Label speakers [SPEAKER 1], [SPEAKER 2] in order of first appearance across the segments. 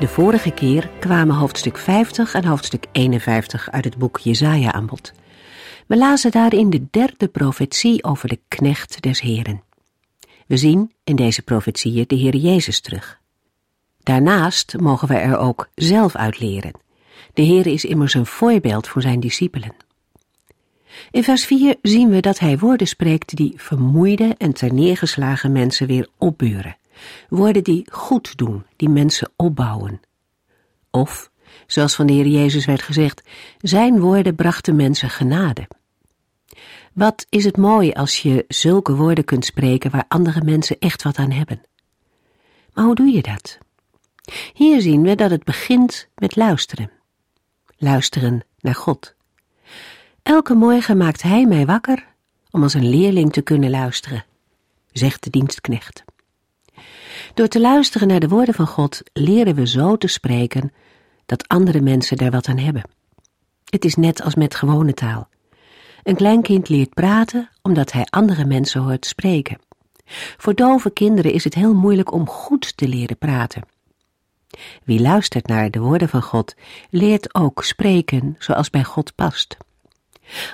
[SPEAKER 1] De vorige keer kwamen hoofdstuk 50 en hoofdstuk 51 uit het boek Jezaja aan bod. We lazen daarin de derde profetie over de knecht des Heren. We zien in deze profetieën de Heer Jezus terug. Daarnaast mogen we er ook zelf uit leren. De Heer is immers een voorbeeld voor zijn discipelen. In vers 4 zien we dat hij woorden spreekt die vermoeide en terneergeslagen mensen weer opburen. Woorden die goed doen, die mensen opbouwen. Of, zoals van de Heer Jezus werd gezegd, zijn woorden brachten mensen genade. Wat is het mooi als je zulke woorden kunt spreken waar andere mensen echt wat aan hebben. Maar hoe doe je dat? Hier zien we dat het begint met luisteren. Luisteren naar God. Elke morgen maakt Hij mij wakker om als een leerling te kunnen luisteren, zegt de dienstknecht. Door te luisteren naar de woorden van God leren we zo te spreken dat andere mensen daar wat aan hebben. Het is net als met gewone taal. Een kleinkind leert praten omdat hij andere mensen hoort spreken. Voor dove kinderen is het heel moeilijk om goed te leren praten. Wie luistert naar de woorden van God, leert ook spreken zoals bij God past.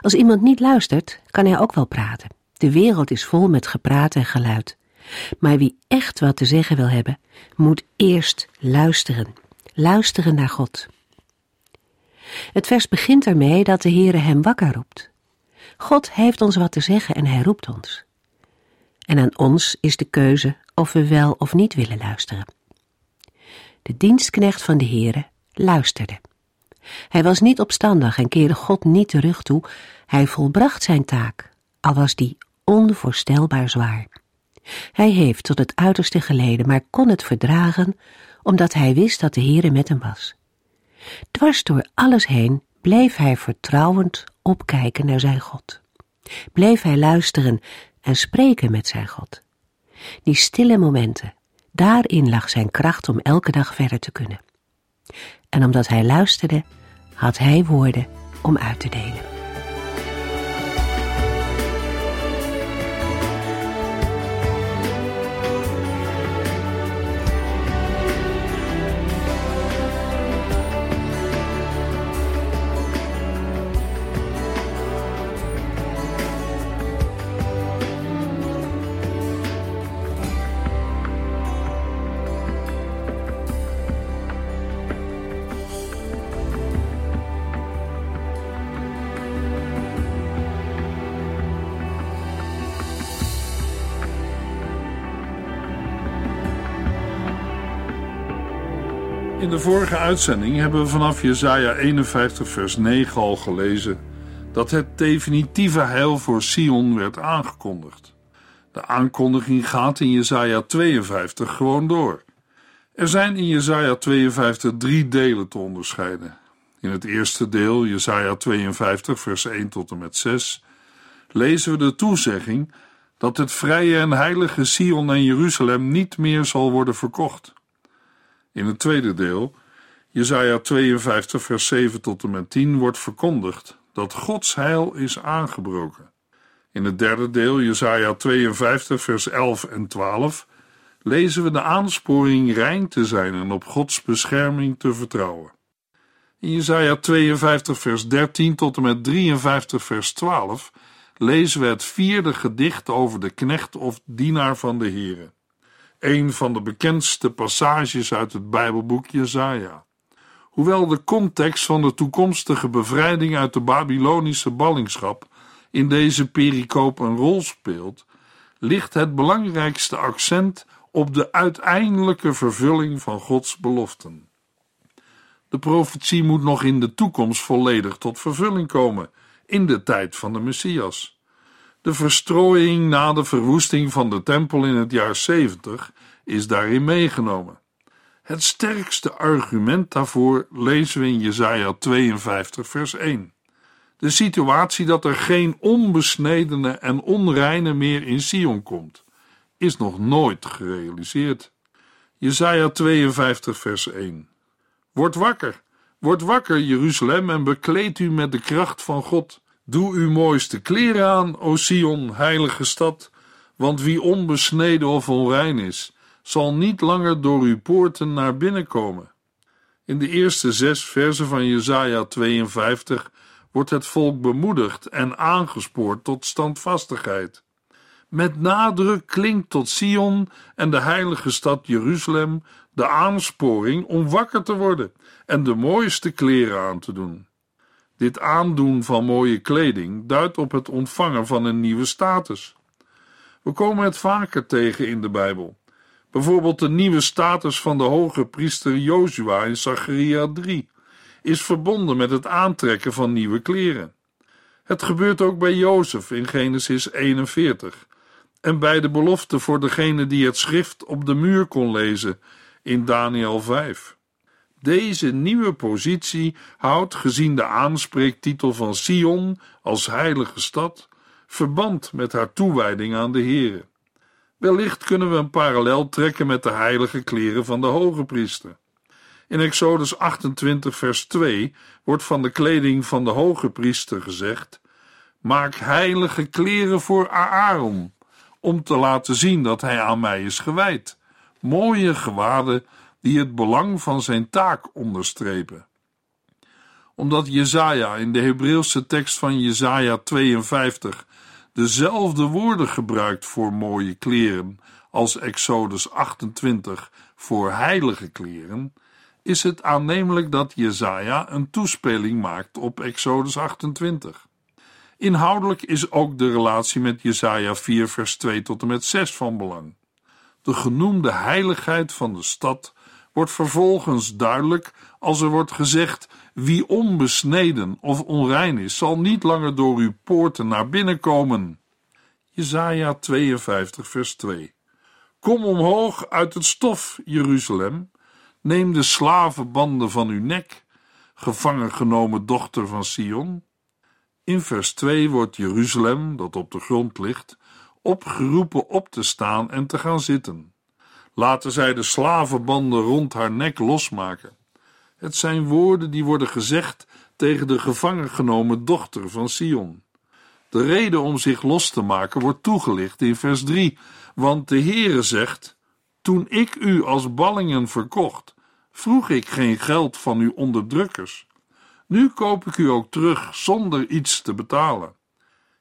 [SPEAKER 1] Als iemand niet luistert, kan hij ook wel praten. De wereld is vol met gepraat en geluid. Maar wie echt wat te zeggen wil hebben, moet eerst luisteren. Luisteren naar God. Het vers begint ermee dat de Heere hem wakker roept. God heeft ons wat te zeggen en hij roept ons. En aan ons is de keuze of we wel of niet willen luisteren. De dienstknecht van de Heere luisterde. Hij was niet opstandig en keerde God niet terug toe. Hij volbracht zijn taak, al was die onvoorstelbaar zwaar. Hij heeft tot het uiterste geleden, maar kon het verdragen, omdat hij wist dat de Heere met hem was. Dwars door alles heen bleef hij vertrouwend opkijken naar zijn God. Bleef hij luisteren en spreken met zijn God. Die stille momenten, daarin lag zijn kracht om elke dag verder te kunnen. En omdat hij luisterde, had hij woorden om uit te delen.
[SPEAKER 2] In de vorige uitzending hebben we vanaf Jesaja 51 vers 9 al gelezen dat het definitieve heil voor Sion werd aangekondigd. De aankondiging gaat in Jesaja 52 gewoon door. Er zijn in Jesaja 52 drie delen te onderscheiden. In het eerste deel, Jesaja 52 vers 1 tot en met 6, lezen we de toezegging dat het vrije en heilige Sion en Jeruzalem niet meer zal worden verkocht. In het tweede deel, Jesaja 52 vers 7 tot en met 10, wordt verkondigd dat Gods heil is aangebroken. In het derde deel, Jesaja 52 vers 11 en 12, lezen we de aansporing rein te zijn en op Gods bescherming te vertrouwen. In Jesaja 52 vers 13 tot en met 53 vers 12 lezen we het vierde gedicht over de knecht of dienaar van de Here een van de bekendste passages uit het Bijbelboek Jesaja. Hoewel de context van de toekomstige bevrijding uit de Babylonische ballingschap in deze pericoop een rol speelt, ligt het belangrijkste accent op de uiteindelijke vervulling van Gods beloften. De profetie moet nog in de toekomst volledig tot vervulling komen, in de tijd van de Messias. De verstrooiing na de verwoesting van de tempel in het jaar 70 is daarin meegenomen. Het sterkste argument daarvoor lezen we in Jesaja 52 vers 1. De situatie dat er geen onbesnedene en onreine meer in Sion komt, is nog nooit gerealiseerd. Jesaja 52 vers 1. Word wakker, word wakker Jeruzalem en bekleed u met de kracht van God. Doe uw mooiste kleren aan, o Sion, heilige stad, want wie onbesneden of onrein is, zal niet langer door uw poorten naar binnen komen. In de eerste zes versen van Jesaja 52 wordt het volk bemoedigd en aangespoord tot standvastigheid. Met nadruk klinkt tot Sion en de heilige stad Jeruzalem de aansporing om wakker te worden en de mooiste kleren aan te doen. Dit aandoen van mooie kleding duidt op het ontvangen van een nieuwe status. We komen het vaker tegen in de Bijbel. Bijvoorbeeld de nieuwe status van de hoge priester Jozua in Zacharia 3 is verbonden met het aantrekken van nieuwe kleren. Het gebeurt ook bij Jozef in Genesis 41 en bij de belofte voor degene die het schrift op de muur kon lezen in Daniel 5. Deze nieuwe positie houdt, gezien de aanspreektitel van Sion als heilige stad, verband met haar toewijding aan de Here. Wellicht kunnen we een parallel trekken met de heilige kleren van de hoge priester. In Exodus 28, vers 2 wordt van de kleding van de hoge priester gezegd: Maak heilige kleren voor Aaron, om te laten zien dat hij aan mij is gewijd. Mooie gewaden die het belang van zijn taak onderstrepen. Omdat Jezaja in de Hebreeuwse tekst van Jezaja 52 dezelfde woorden gebruikt voor mooie kleren als Exodus 28 voor heilige kleren, is het aannemelijk dat Jezaja een toespeling maakt op Exodus 28. Inhoudelijk is ook de relatie met Jesaja 4 vers 2 tot en met 6 van belang. De genoemde heiligheid van de stad wordt vervolgens duidelijk als er wordt gezegd: wie onbesneden of onrein is, zal niet langer door uw poorten naar binnen komen. Jesaja 52 vers 2. Kom omhoog uit het stof, Jeruzalem. Neem de slavenbanden van uw nek, gevangen genomen dochter van Sion. In vers 2 wordt Jeruzalem, dat op de grond ligt, opgeroepen op te staan en te gaan zitten. Laten zij de slavenbanden rond haar nek losmaken. Het zijn woorden die worden gezegd tegen de gevangen genomen dochter van Sion. De reden om zich los te maken wordt toegelicht in vers 3, want de Heere zegt: Toen ik u als ballingen verkocht, vroeg ik geen geld van uw onderdrukkers. Nu koop ik u ook terug zonder iets te betalen.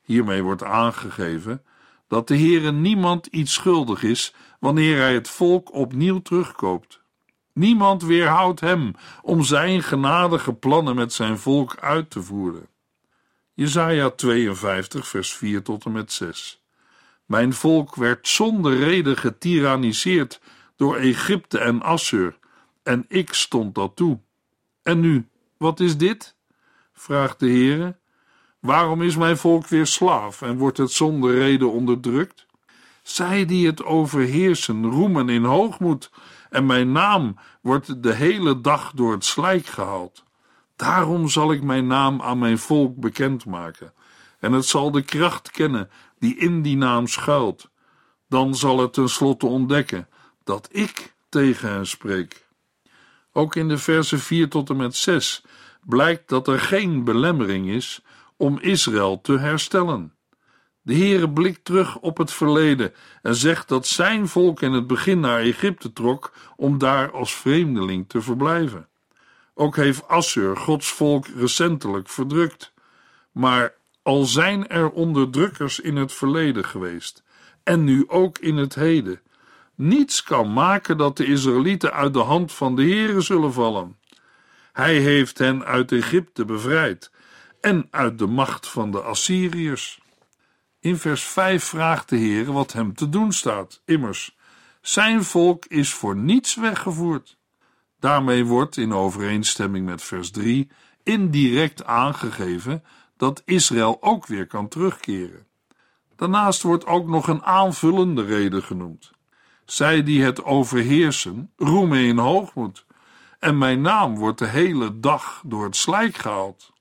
[SPEAKER 2] Hiermee wordt aangegeven dat de Heere niemand iets schuldig is wanneer hij het volk opnieuw terugkoopt. Niemand weerhoudt hem om zijn genadige plannen met zijn volk uit te voeren. Jesaja 52 vers 4 tot en met 6 Mijn volk werd zonder reden getiraniseerd door Egypte en Assur, en ik stond dat toe. En nu, wat is dit? vraagt de Heere. Waarom is mijn volk weer slaaf en wordt het zonder reden onderdrukt? Zij die het overheersen, roemen in hoogmoed, en mijn naam wordt de hele dag door het slijk gehaald. Daarom zal ik mijn naam aan mijn volk bekendmaken, en het zal de kracht kennen die in die naam schuilt. Dan zal het tenslotte ontdekken dat ik tegen hen spreek. Ook in de versen 4 tot en met 6 blijkt dat er geen belemmering is om Israël te herstellen. De Heere blikt terug op het verleden en zegt dat zijn volk in het begin naar Egypte trok om daar als vreemdeling te verblijven. Ook heeft Assur Gods volk recentelijk verdrukt. Maar al zijn er onderdrukkers in het verleden geweest en nu ook in het heden, niets kan maken dat de Israëlieten uit de hand van de Heere zullen vallen. Hij heeft hen uit Egypte bevrijd en uit de macht van de Assyriërs. In vers 5 vraagt de Heer wat hem te doen staat. Immers, zijn volk is voor niets weggevoerd. Daarmee wordt, in overeenstemming met vers 3, indirect aangegeven dat Israël ook weer kan terugkeren. Daarnaast wordt ook nog een aanvullende reden genoemd. Zij die het overheersen, roemen in hoogmoed, en mijn naam wordt de hele dag door het slijk gehaald.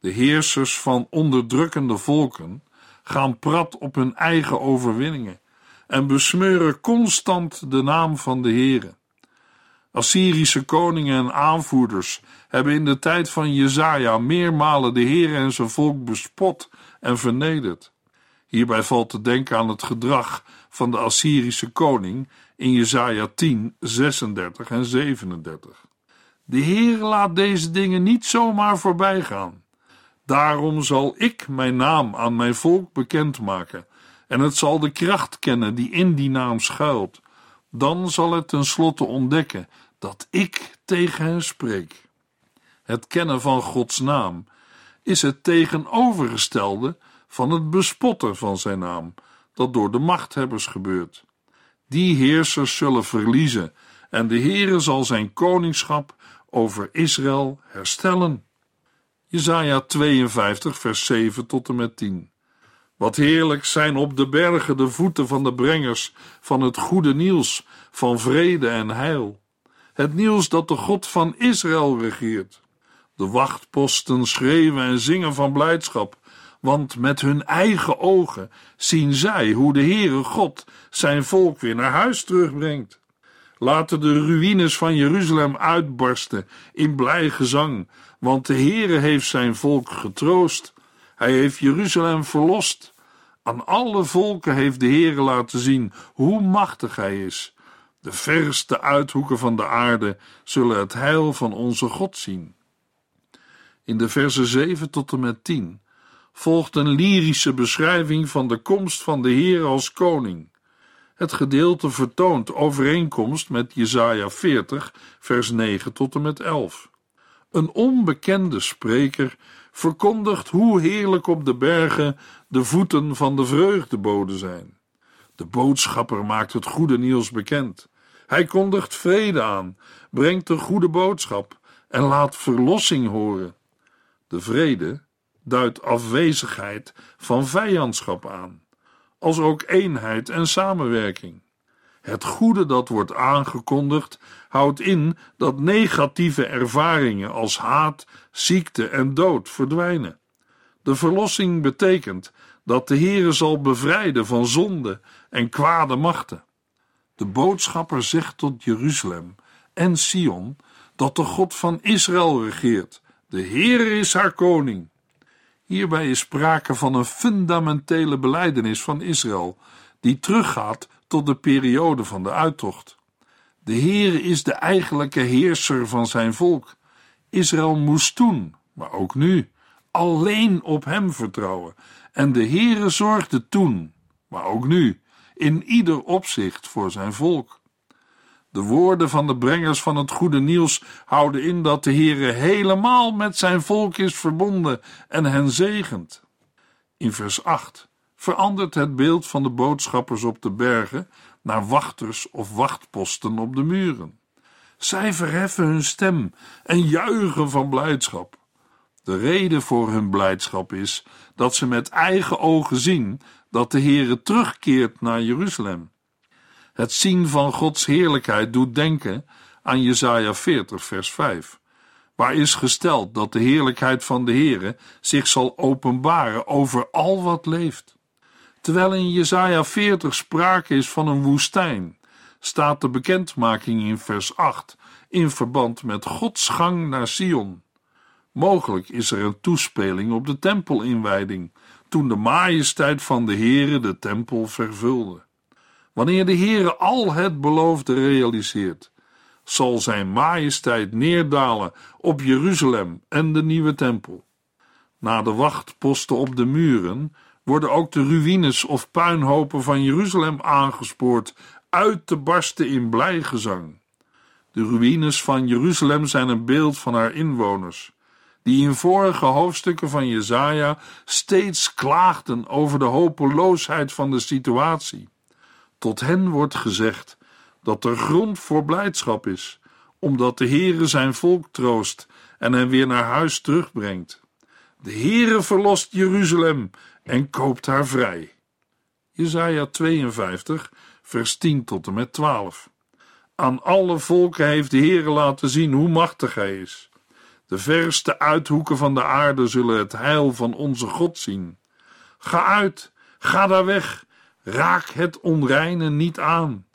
[SPEAKER 2] De heersers van onderdrukkende volken gaan prat op hun eigen overwinningen en besmeuren constant de naam van de Heere. Assyrische koningen en aanvoerders hebben in de tijd van Jezaja meermalen de Heer en zijn volk bespot en vernederd. Hierbij valt te denken aan het gedrag van de Assyrische koning in Jezaja 10, 36 en 37. De Heer laat deze dingen niet zomaar voorbij gaan. Daarom zal ik mijn naam aan mijn volk bekendmaken, en het zal de kracht kennen die in die naam schuilt. Dan zal het tenslotte ontdekken dat ik tegen hen spreek. Het kennen van Gods naam is het tegenovergestelde van het bespotten van zijn naam, dat door de machthebbers gebeurt. Die heersers zullen verliezen en de Heere zal zijn koningschap over Israël herstellen. Jesaja 52 vers 7 tot en met 10 Wat heerlijk zijn op de bergen de voeten van de brengers van het goede nieuws, van vrede en heil. Het nieuws dat de God van Israël regeert. De wachtposten schreeuwen en zingen van blijdschap, want met hun eigen ogen zien zij hoe de Heere God zijn volk weer naar huis terugbrengt. Laten de ruïnes van Jeruzalem uitbarsten in blij gezang, want de Heere heeft zijn volk getroost. Hij heeft Jeruzalem verlost. Aan alle volken heeft de Heere laten zien hoe machtig hij is. De verste uithoeken van de aarde zullen het heil van onze God zien. In de versen 7 tot en met 10 volgt een lyrische beschrijving van de komst van de Heer als koning. Het gedeelte vertoont overeenkomst met Jesaja 40, vers 9 tot en met 11. Een onbekende spreker verkondigt hoe heerlijk op de bergen de voeten van de vreugdeboden zijn. De boodschapper maakt het goede nieuws bekend. Hij kondigt vrede aan, brengt de goede boodschap en laat verlossing horen. De vrede duidt afwezigheid van vijandschap aan, als ook eenheid en samenwerking. Het goede dat wordt aangekondigd houdt in dat negatieve ervaringen als haat, ziekte en dood verdwijnen. De verlossing betekent dat de Heere zal bevrijden van zonde en kwade machten. De boodschapper zegt tot Jeruzalem en Sion dat de God van Israël regeert. De Heere is haar koning. Hierbij is sprake van een fundamentele beleidenis van Israël, die teruggaat tot de periode van de uittocht. De Heere is de eigenlijke heerser van zijn volk. Israël moest toen, maar ook nu, alleen op hem vertrouwen. En de Heere zorgde toen, maar ook nu, in ieder opzicht voor zijn volk. De woorden van de brengers van het goede nieuws houden in dat de Heere helemaal met zijn volk is verbonden en hen zegent. In vers 8 verandert het beeld van de boodschappers op de bergen naar wachters of wachtposten op de muren. Zij verheffen hun stem en juichen van blijdschap. De reden voor hun blijdschap is dat ze met eigen ogen zien dat de Heere terugkeert naar Jeruzalem. Het zien van Gods heerlijkheid doet denken aan Jesaja 40 vers 5, waar is gesteld dat de heerlijkheid van de Heere zich zal openbaren over al wat leeft. Terwijl in Jesaja 40 sprake is van een woestijn, staat de bekendmaking in vers 8 in verband met Gods gang naar Sion. Mogelijk is er een toespeling op de tempelinwijding, toen de majesteit van de Heere de tempel vervulde. Wanneer de Heere al het beloofde realiseert, zal zijn majesteit neerdalen op Jeruzalem en de nieuwe tempel. Na de wachtposten op de muren worden ook de ruïnes of puinhopen van Jeruzalem aangespoord uit te barsten in blijgezang. De ruïnes van Jeruzalem zijn een beeld van haar inwoners, die in vorige hoofdstukken van Jesaja steeds klaagden over de hopeloosheid van de situatie. Tot hen wordt gezegd dat er grond voor blijdschap is, omdat de Heere zijn volk troost en hen weer naar huis terugbrengt. De Heere verlost Jeruzalem en koopt haar vrij. Jesaja 52, vers 10 tot en met 12. Aan alle volken heeft de Heere laten zien hoe machtig hij is. De verste uithoeken van de aarde zullen het heil van onze God zien. Ga uit, ga daar weg, raak het onreine niet aan.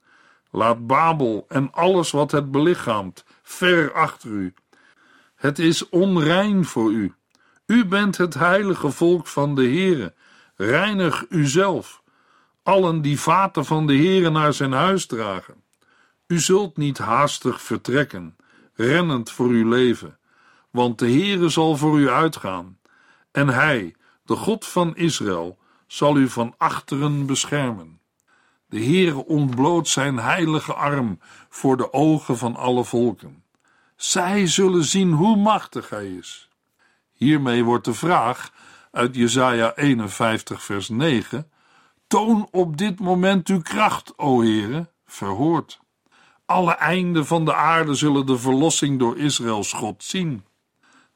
[SPEAKER 2] Laat Babel en alles wat het belichaamt ver achter u. Het is onrein voor u. U bent het heilige volk van de Heere. Reinig uzelf. Allen die vaten van de Heere naar zijn huis dragen. U zult niet haastig vertrekken, rennend voor uw leven, want de Heere zal voor u uitgaan. En hij, de God van Israël, zal u van achteren beschermen. De Heere ontbloot zijn heilige arm voor de ogen van alle volken. Zij zullen zien hoe machtig hij is. Hiermee wordt de vraag uit Jesaja 51 vers 9: Toon op dit moment uw kracht, o Heere, verhoord. Alle einden van de aarde zullen de verlossing door Israëls God zien.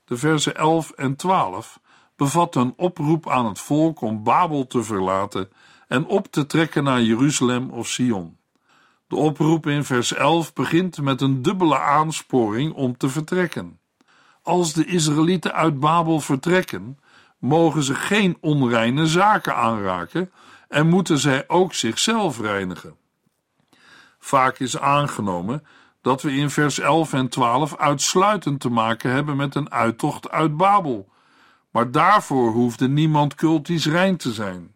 [SPEAKER 2] De versen 11 en 12 bevatten een oproep aan het volk om Babel te verlaten en op te trekken naar Jeruzalem of Sion. De oproep in vers 11 begint met een dubbele aansporing om te vertrekken. Als de Israëlieten uit Babel vertrekken, mogen ze geen onreine zaken aanraken en moeten zij ook zichzelf reinigen. Vaak is aangenomen dat we in vers 11 en 12 uitsluitend te maken hebben met een uittocht uit Babel, maar daarvoor hoefde niemand cultisch rein te zijn.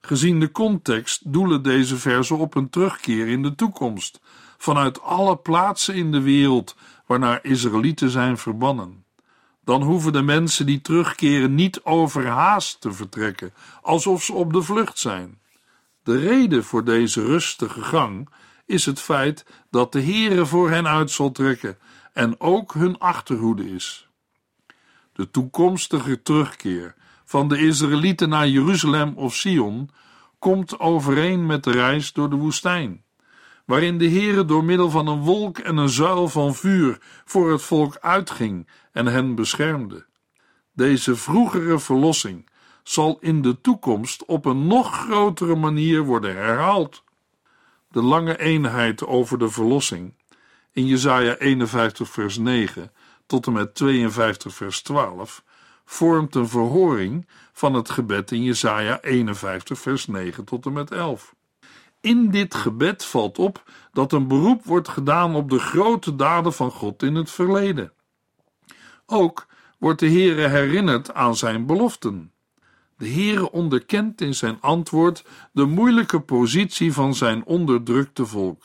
[SPEAKER 2] Gezien de context doelen deze versen op een terugkeer in de toekomst, vanuit alle plaatsen in de wereld waarnaar Israëlieten zijn verbannen. Dan hoeven de mensen die terugkeren niet overhaast te vertrekken, alsof ze op de vlucht zijn. De reden voor deze rustige gang is het feit dat de Heere voor hen uit zal trekken en ook hun achterhoede is. De toekomstige terugkeer van de Israëlieten naar Jeruzalem of Sion komt overeen met de reis door de woestijn, waarin de Heere door middel van een wolk en een zuil van vuur voor het volk uitging en hen beschermde. Deze vroegere verlossing zal in de toekomst op een nog grotere manier worden herhaald. De lange eenheid over de verlossing in Jesaja 51 vers 9 tot en met 52 vers 12 vormt een verhoring van het gebed in Jesaja 51 vers 9 tot en met 11. In dit gebed valt op dat een beroep wordt gedaan op de grote daden van God in het verleden. Ook wordt de Heere herinnerd aan zijn beloften. De Heere onderkent in zijn antwoord de moeilijke positie van zijn onderdrukte volk.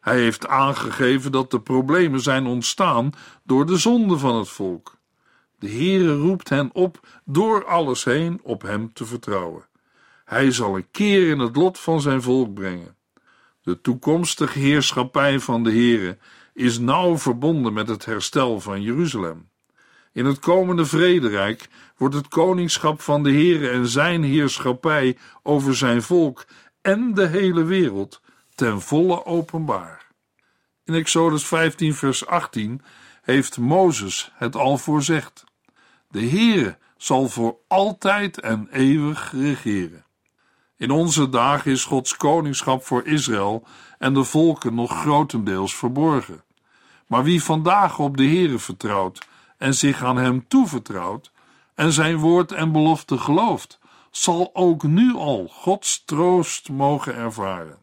[SPEAKER 2] Hij heeft aangegeven dat de problemen zijn ontstaan door de zonde van het volk. De Heere roept hen op door alles heen op hem te vertrouwen. Hij zal een keer in het lot van zijn volk brengen. De toekomstige heerschappij van de Heere is nauw verbonden met het herstel van Jeruzalem. In het komende vrederijk wordt het koningschap van de Heere en zijn heerschappij over zijn volk en de hele wereld ten volle openbaar. In Exodus 15 vers 18 heeft Mozes het al voorzegd. De Heere zal voor altijd en eeuwig regeren. In onze dagen is Gods koningschap voor Israël en de volken nog grotendeels verborgen. Maar wie vandaag op de Heere vertrouwt en zich aan hem toevertrouwt en zijn woord en belofte gelooft, zal ook nu al Gods troost mogen ervaren.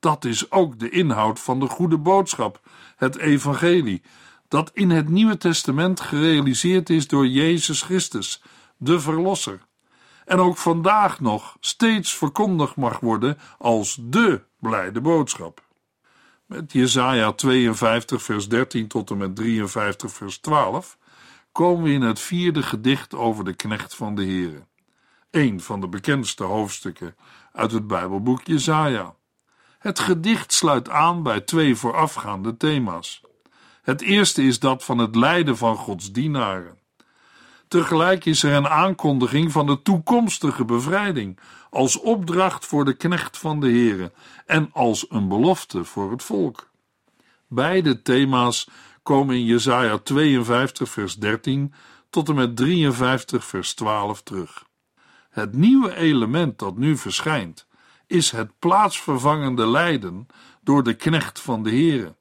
[SPEAKER 2] Dat is ook de inhoud van de goede boodschap, het evangelie, dat in het Nieuwe Testament gerealiseerd is door Jezus Christus, de Verlosser, en ook vandaag nog steeds verkondigd mag worden als de blijde boodschap. Met Jesaja 52 vers 13 tot en met 53 vers 12 komen we in het vierde gedicht over de knecht van de Heere. Een van de bekendste hoofdstukken uit het Bijbelboek Jesaja. Het gedicht sluit aan bij twee voorafgaande thema's. Het eerste is dat van het lijden van Gods dienaren. Tegelijk is er een aankondiging van de toekomstige bevrijding, als opdracht voor de knecht van de Heere en als een belofte voor het volk. Beide thema's komen in Jesaja 52 vers 13 tot en met 53 vers 12 terug. Het nieuwe element dat nu verschijnt is het plaatsvervangende lijden door de knecht van de Heere.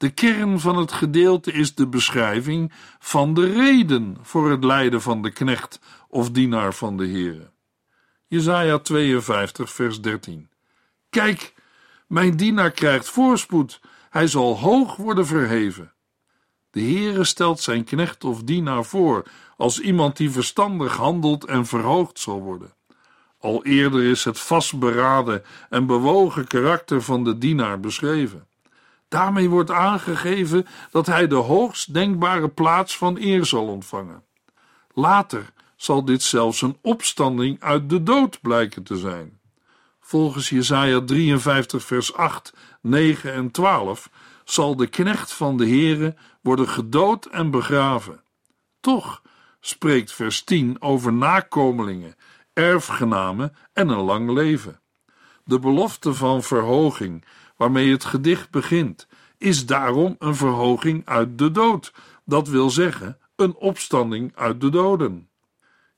[SPEAKER 2] De kern van het gedeelte is de beschrijving van de reden voor het lijden van de knecht of dienaar van de Heere. Jesaja 52 vers 13 Kijk, mijn dienaar krijgt voorspoed, hij zal hoog worden verheven. De Heere stelt zijn knecht of dienaar voor als iemand die verstandig handelt en verhoogd zal worden. Al eerder is het vastberaden en bewogen karakter van de dienaar beschreven. Daarmee wordt aangegeven dat hij de hoogst denkbare plaats van eer zal ontvangen. Later zal dit zelfs een opstanding uit de dood blijken te zijn. Volgens Jesaja 53 vers 8, 9 en 12 zal de knecht van de Heere worden gedood en begraven. Toch spreekt vers 10 over nakomelingen, erfgenamen en een lang leven. De belofte van verhoging, waarmee het gedicht begint, is daarom een verhoging uit de dood, dat wil zeggen een opstanding uit de doden.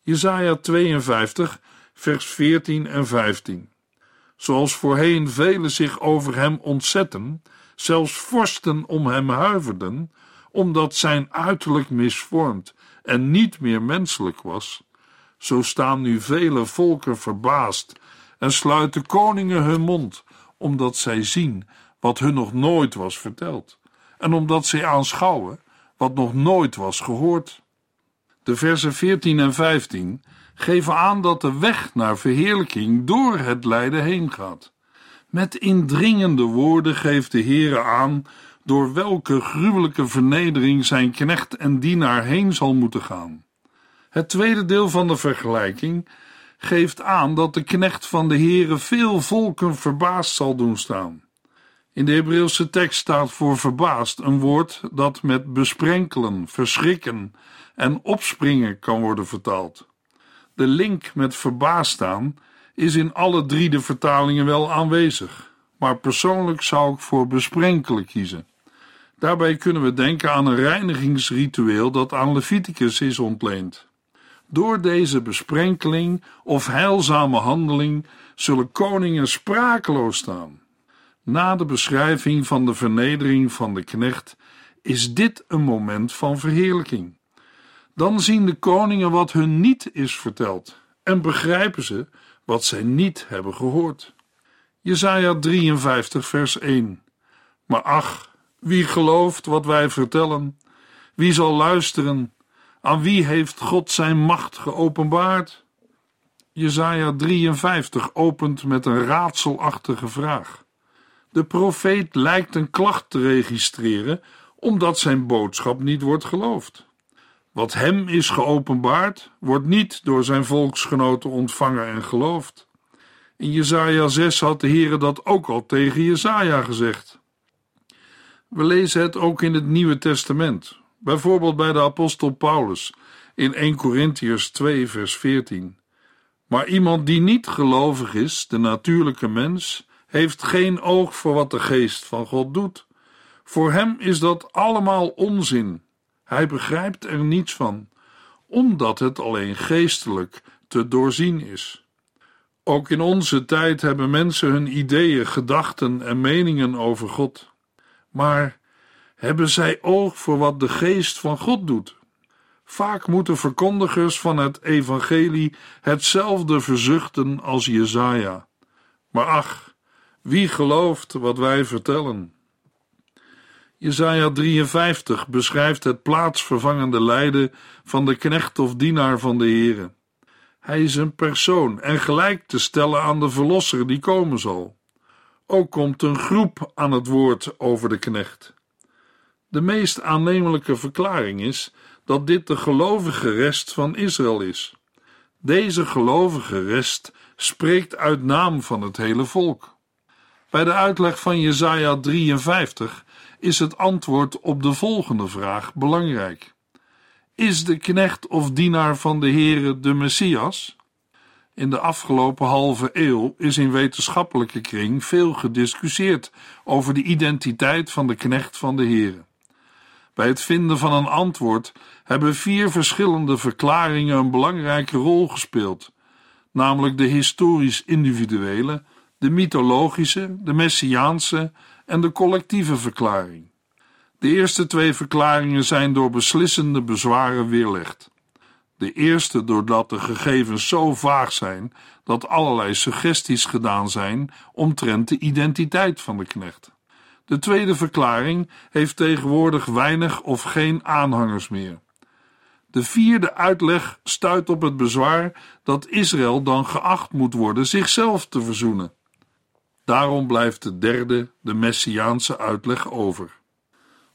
[SPEAKER 2] Jesaja 52, vers 14 en 15. Zoals voorheen velen zich over hem ontzetten, zelfs vorsten om hem huiverden, omdat zijn uiterlijk misvormd en niet meer menselijk was, zo staan nu vele volken verbaasd en sluiten koningen hun mond, omdat zij zien wat hun nog nooit was verteld, en omdat zij aanschouwen wat nog nooit was gehoord. De versen 14 en 15 geven aan dat de weg naar verheerlijking door het lijden heen gaat. Met indringende woorden geeft de Heere aan door welke gruwelijke vernedering zijn knecht en dienaar heen zal moeten gaan. Het tweede deel van de vergelijking geeft aan dat de knecht van de Heere veel volken verbaasd zal doen staan. In de Hebreeuwse tekst staat voor verbaasd een woord dat met besprenkelen, verschrikken en opspringen kan worden vertaald. De link met verbaasd staan is in alle drie de vertalingen wel aanwezig, maar persoonlijk zou ik voor besprenkelen kiezen. Daarbij kunnen we denken aan een reinigingsritueel dat aan Leviticus is ontleend. Door deze besprenkeling of heilzame handeling zullen koningen sprakeloos staan. Na de beschrijving van de vernedering van de knecht is dit een moment van verheerlijking. Dan zien de koningen wat hun niet is verteld en begrijpen ze wat zij niet hebben gehoord. Jesaja 53 vers 1 Maar ach, wie gelooft wat wij vertellen? Wie zal luisteren? Aan wie heeft God zijn macht geopenbaard? Jesaja 53 opent met een raadselachtige vraag. De profeet lijkt een klacht te registreren omdat zijn boodschap niet wordt geloofd. Wat hem is geopenbaard, wordt niet door zijn volksgenoten ontvangen en geloofd. In Jesaja 6 had de Heere dat ook al tegen Jesaja gezegd. We lezen het ook in het Nieuwe Testament, bijvoorbeeld bij de apostel Paulus in 1 Corinthiërs 2 vers 14. Maar iemand die niet gelovig is, de natuurlijke mens, heeft geen oog voor wat de geest van God doet. Voor hem is dat allemaal onzin. Hij begrijpt er niets van, omdat het alleen geestelijk te doorzien is. Ook in onze tijd hebben mensen hun ideeën, gedachten en meningen over God. Maar hebben zij oog voor wat de geest van God doet? Vaak moeten verkondigers van het evangelie hetzelfde verzuchten als Jezaja. Maar ach, wie gelooft wat wij vertellen? Jesaja 53 beschrijft het plaatsvervangende lijden van de knecht of dienaar van de Heere. Hij is een persoon en gelijk te stellen aan de verlosser die komen zal. Ook komt een groep aan het woord over de knecht. De meest aannemelijke verklaring is dat dit de gelovige rest van Israël is. Deze gelovige rest spreekt uit naam van het hele volk. Bij de uitleg van Jesaja 53 is het antwoord op de volgende vraag belangrijk. Is de knecht of dienaar van de Heere de Messias? In de afgelopen halve eeuw is in wetenschappelijke kring veel gediscussieerd over de identiteit van de knecht van de Heere. Bij het vinden van een antwoord hebben vier verschillende verklaringen een belangrijke rol gespeeld, namelijk de historisch individuele, de mythologische, de messiaanse en de collectieve verklaring. De eerste twee verklaringen zijn door beslissende bezwaren weerlegd. De eerste doordat de gegevens zo vaag zijn dat allerlei suggesties gedaan zijn omtrent de identiteit van de knecht. De tweede verklaring heeft tegenwoordig weinig of geen aanhangers meer. De vierde uitleg stuit op het bezwaar dat Israël dan geacht moet worden zichzelf te verzoenen. Daarom blijft de derde, de messiaanse uitleg over.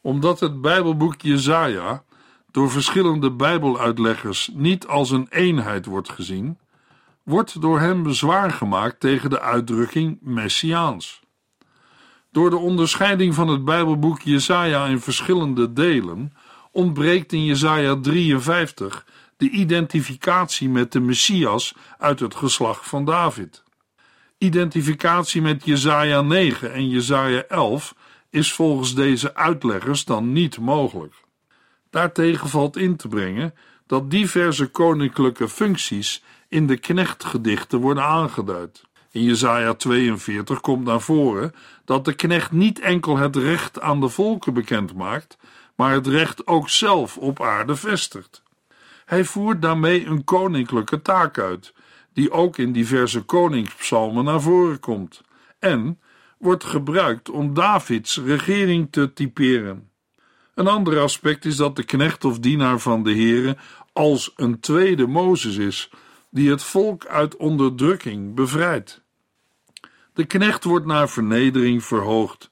[SPEAKER 2] Omdat het Bijbelboek Jesaja door verschillende Bijbeluitleggers niet als een eenheid wordt gezien, wordt door hem bezwaar gemaakt tegen de uitdrukking messiaans. Door de onderscheiding van het Bijbelboek Jesaja in verschillende delen ontbreekt in Jesaja 53 de identificatie met de Messias uit het geslacht van David. Identificatie met Jesaja 9 en Jesaja 11 is volgens deze uitleggers dan niet mogelijk. Daartegen valt in te brengen dat diverse koninklijke functies in de knechtgedichten worden aangeduid. In Jesaja 42 komt naar voren dat de knecht niet enkel het recht aan de volken bekend maakt, maar het recht ook zelf op aarde vestigt. Hij voert daarmee een koninklijke taak uit, die ook in diverse koningspsalmen naar voren komt, en wordt gebruikt om Davids regering te typeren. Een ander aspect is dat de knecht of dienaar van de Heere als een tweede Mozes is, die het volk uit onderdrukking bevrijdt. De knecht wordt naar vernedering verhoogd,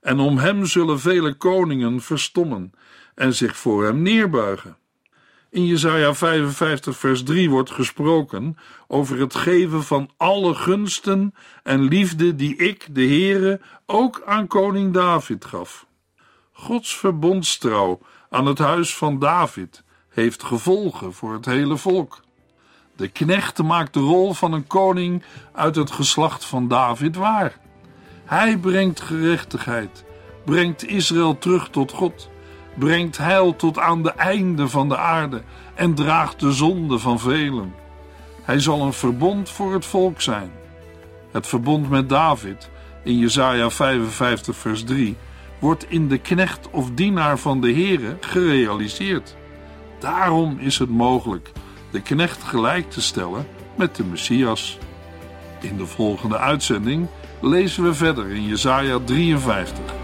[SPEAKER 2] en om hem zullen vele koningen verstommen en zich voor hem neerbuigen. In Jesaja 55 vers 3 wordt gesproken over het geven van alle gunsten en liefde die ik, de Heere, ook aan koning David gaf. Gods verbondstrouw aan het huis van David heeft gevolgen voor het hele volk. De knecht maakt de rol van een koning uit het geslacht van David waar. Hij brengt gerechtigheid, brengt Israël terug tot God, brengt heil tot aan de einde van de aarde en draagt de zonde van velen. Hij zal een verbond voor het volk zijn. Het verbond met David in Jesaja 55 vers 3 wordt in de knecht of dienaar van de Here gerealiseerd. Daarom is het mogelijk de knecht gelijk te stellen met de Messias. In de volgende uitzending lezen we verder in Jesaja 53.